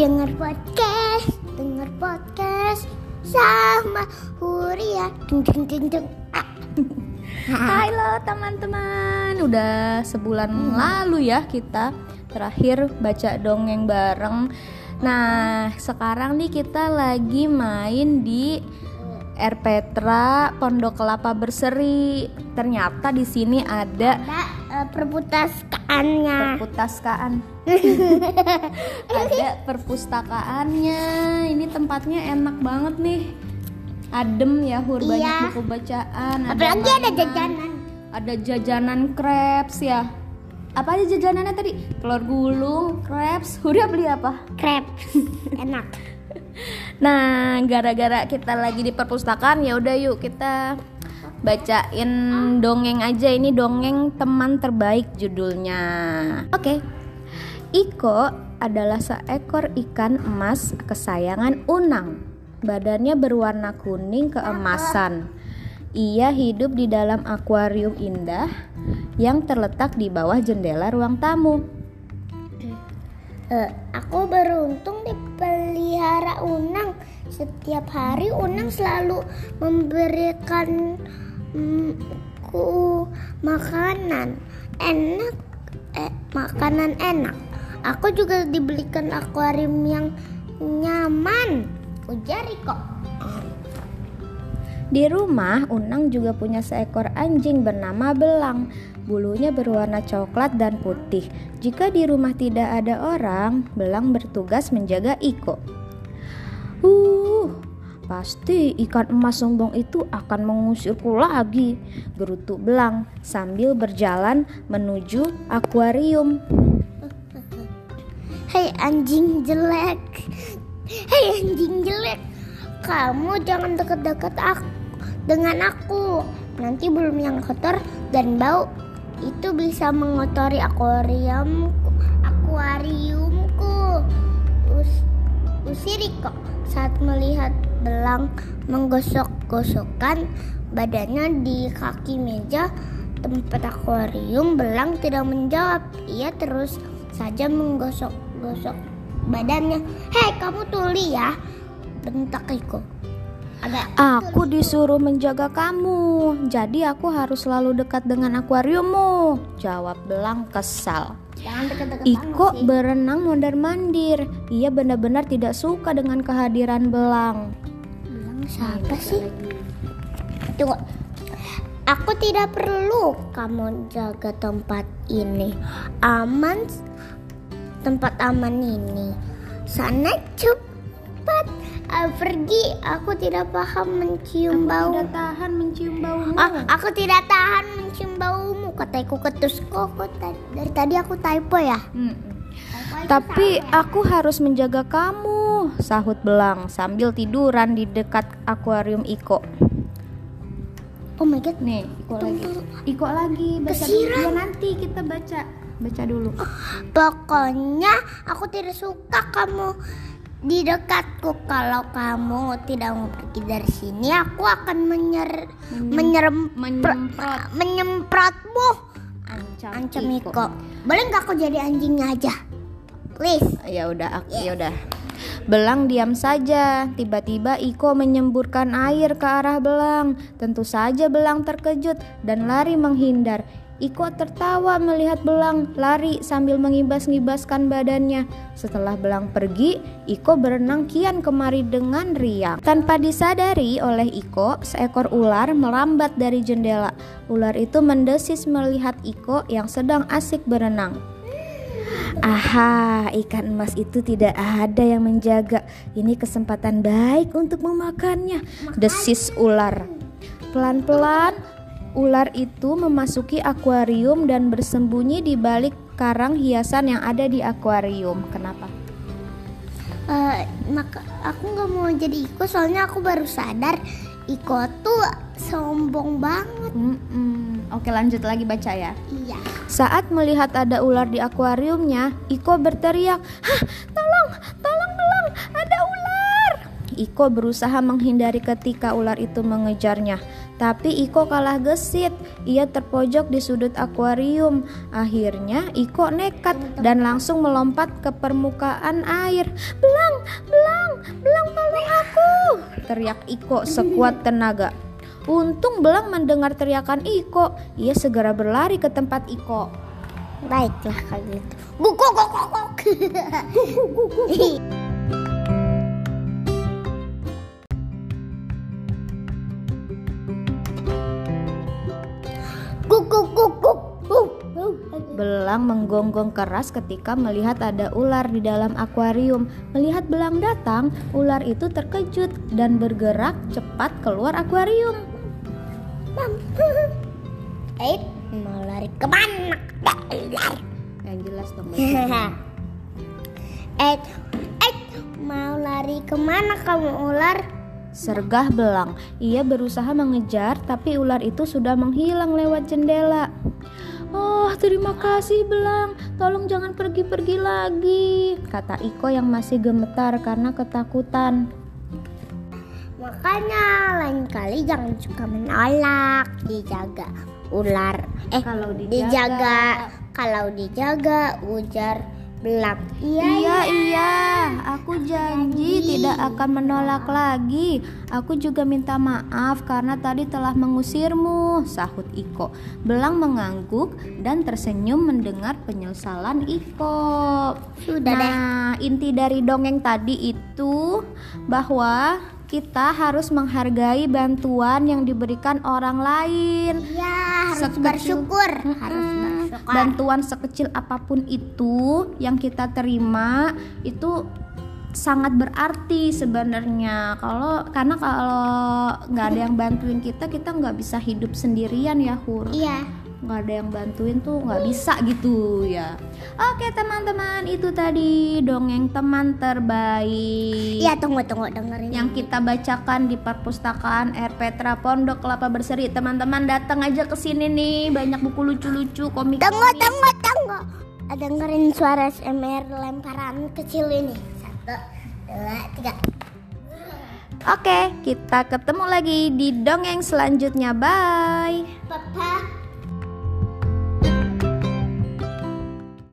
Dengar podcast, dengar podcast sama Huria. Dung dung dung dung. Ah. Halo teman-teman, udah sebulan lalu ya kita terakhir baca dongeng bareng. Nah, sekarang nih kita lagi main di R Petra Pondok Kelapa Berseri. Ternyata di sini ada Ada eh, perpustakaannya. perpustakaan. ada perpustakaannya. Ini tempatnya enak banget nih. Adem ya, Hur banyak Iya. buku bacaan. Apalagi ada mainan. jajanan. ada jajanan crepes ya apa aja jajanannya tadi telur gulung crepes udah beli apa Crepes. Enak. nah gara-gara kita lagi di perpustakaan ya udah yuk kita bacain dongeng aja. Ini dongeng teman terbaik judulnya. Oke. Iko adalah seekor ikan emas kesayangan Unang. Badannya berwarna kuning keemasan. Ia hidup di dalam akuarium indah yang terletak di bawah jendela ruang tamu. Eh, aku beruntung dipelihara Unang. Setiap hari Unang selalu memberikan ku makanan enak, eh, makanan enak. Aku juga dibelikan akuarium yang nyaman. Ujar kok. Di rumah, Unang juga punya seekor anjing bernama Belang. Bulunya berwarna coklat dan putih. Jika di rumah tidak ada orang, Belang bertugas menjaga Iko. Uh, pasti ikan emas sombong itu akan mengusirku lagi, gerutu Belang sambil berjalan menuju akuarium. Hei anjing jelek. Hei anjing jelek. Kamu jangan dekat-dekat aku dengan aku. Nanti belum yang kotor dan bau itu bisa mengotori akuarium akuariumku. Us, usiri kok saat melihat belang menggosok-gosokkan badannya di kaki meja tempat akuarium belang tidak menjawab ia terus saja menggosok-gosok badannya hei kamu tuli ya bentak Iko agak Aku disuruh menjaga kamu, jadi aku harus selalu dekat dengan akuariummu. Jawab Belang kesal. Iko berenang mondar-mandir. Ia benar-benar tidak suka dengan kehadiran Belang. Siapa sih? Tunggu. Aku tidak perlu kamu jaga tempat ini. Aman tempat aman ini. Sana cepat. Ah, pergi. Aku tidak paham mencium bau. Tidak tahan mencium baumu. Ah, aku tidak tahan mencium baumu. Kataiku ketus kok dari tadi aku typo ya? Itu Tapi aku harus menjaga kamu, sahut Belang sambil tiduran di dekat akuarium Iko. oh my god Nih, Iko lagi. Tunggu. Iko lagi baca dulu. Ya nanti kita baca. Baca dulu. Pokoknya aku tidak suka kamu di dekatku. Kalau kamu tidak mau pergi dari sini, aku akan menyer menyerem Menyemprot menyemprotmu. ancam, Ancam Iko. Boleh nggak aku jadi anjingnya aja? Please. Ya udah, aku ya udah. Belang diam saja. Tiba-tiba Iko menyemburkan air ke arah Belang. Tentu saja Belang terkejut dan lari menghindar. Iko tertawa melihat Belang lari sambil mengibas-ngibaskan badannya. Setelah Belang pergi, Iko berenang kian kemari dengan riang. Tanpa disadari oleh Iko, seekor ular melambat dari jendela. Ular itu mendesis melihat Iko yang sedang asik berenang. Aha, ikan emas itu tidak ada yang menjaga. Ini kesempatan baik untuk memakannya. Desis ular. Pelan-pelan, ular itu memasuki akuarium dan bersembunyi di balik karang hiasan yang ada di akuarium. Kenapa? Eh, maka aku nggak mau jadi Iko soalnya aku baru sadar Iko tuh sombong banget. Mm-mm. Oke, lanjut lagi baca ya. Iya. Saat melihat ada ular di akuariumnya, Iko berteriak, "Hah, tolong, tolong, tolong, ada ular!" Iko berusaha menghindari ketika ular itu mengejarnya, tapi Iko kalah gesit. ia terpojok di sudut akuarium. Akhirnya Iko nekat dan langsung melompat ke permukaan air. Belang, belang, belang tolong aku! Teriak Iko sekuat tenaga. Untung Belang mendengar teriakan Iko. Ia segera berlari ke tempat Iko. Baiklah kalau gitu. Guk guk guk guk guk. Guk guk guk guk. Belang menggonggong keras ketika melihat ada ular di dalam akuarium. Melihat belang datang, ular itu terkejut dan bergerak cepat keluar akuarium. Mam. Eh, mau lari ke mana? Ular. Yang jelas dong. eh, eh, mau lari ke mana kamu ular? Sergah belang. Ia berusaha mengejar, tapi ular itu sudah menghilang lewat jendela. Oh, terima kasih belang. Tolong jangan pergi-pergi lagi, kata Iko yang masih gemetar karena ketakutan. Makanya lain kali jangan suka menolak, dijaga ular. Eh, Kalau dijaga. Kalau dijaga ujar belang. Iya, Iya, iya, aku janji tidak akan menolak lagi. Aku juga minta maaf karena tadi telah mengusirmu, sahut Iko. Belang mengangguk dan tersenyum mendengar penyesalan Iko. Sudah deh. nah, inti dari dongeng tadi itu bahwa kita harus menghargai bantuan yang diberikan orang lain. Iya, harus Sekecil- bersyukur. Harus Mm-mm. bersyukur. Bantuan sekecil apa pun itu yang kita terima itu sangat berarti sebenarnya. Kalau karena kalau nggak ada yang bantuin kita kita nggak bisa hidup sendirian ya hur. Iya. Nggak ada yang bantuin tuh nggak bisa gitu ya oke teman-teman itu tadi dongeng teman terbaik Iya, tunggu tunggu dengerin. yang kita bacakan di perpustakaan R Petra Pondok Kelapa Berseri. Teman-teman datang aja ke sini nih, banyak buku lucu-lucu, komik. Tunggu, tunggu, tunggu. Dengerin suara SMR lemparan kecil ini. Satu, dua, tiga. Oke, kita ketemu lagi di dongeng selanjutnya. Bye. Papa,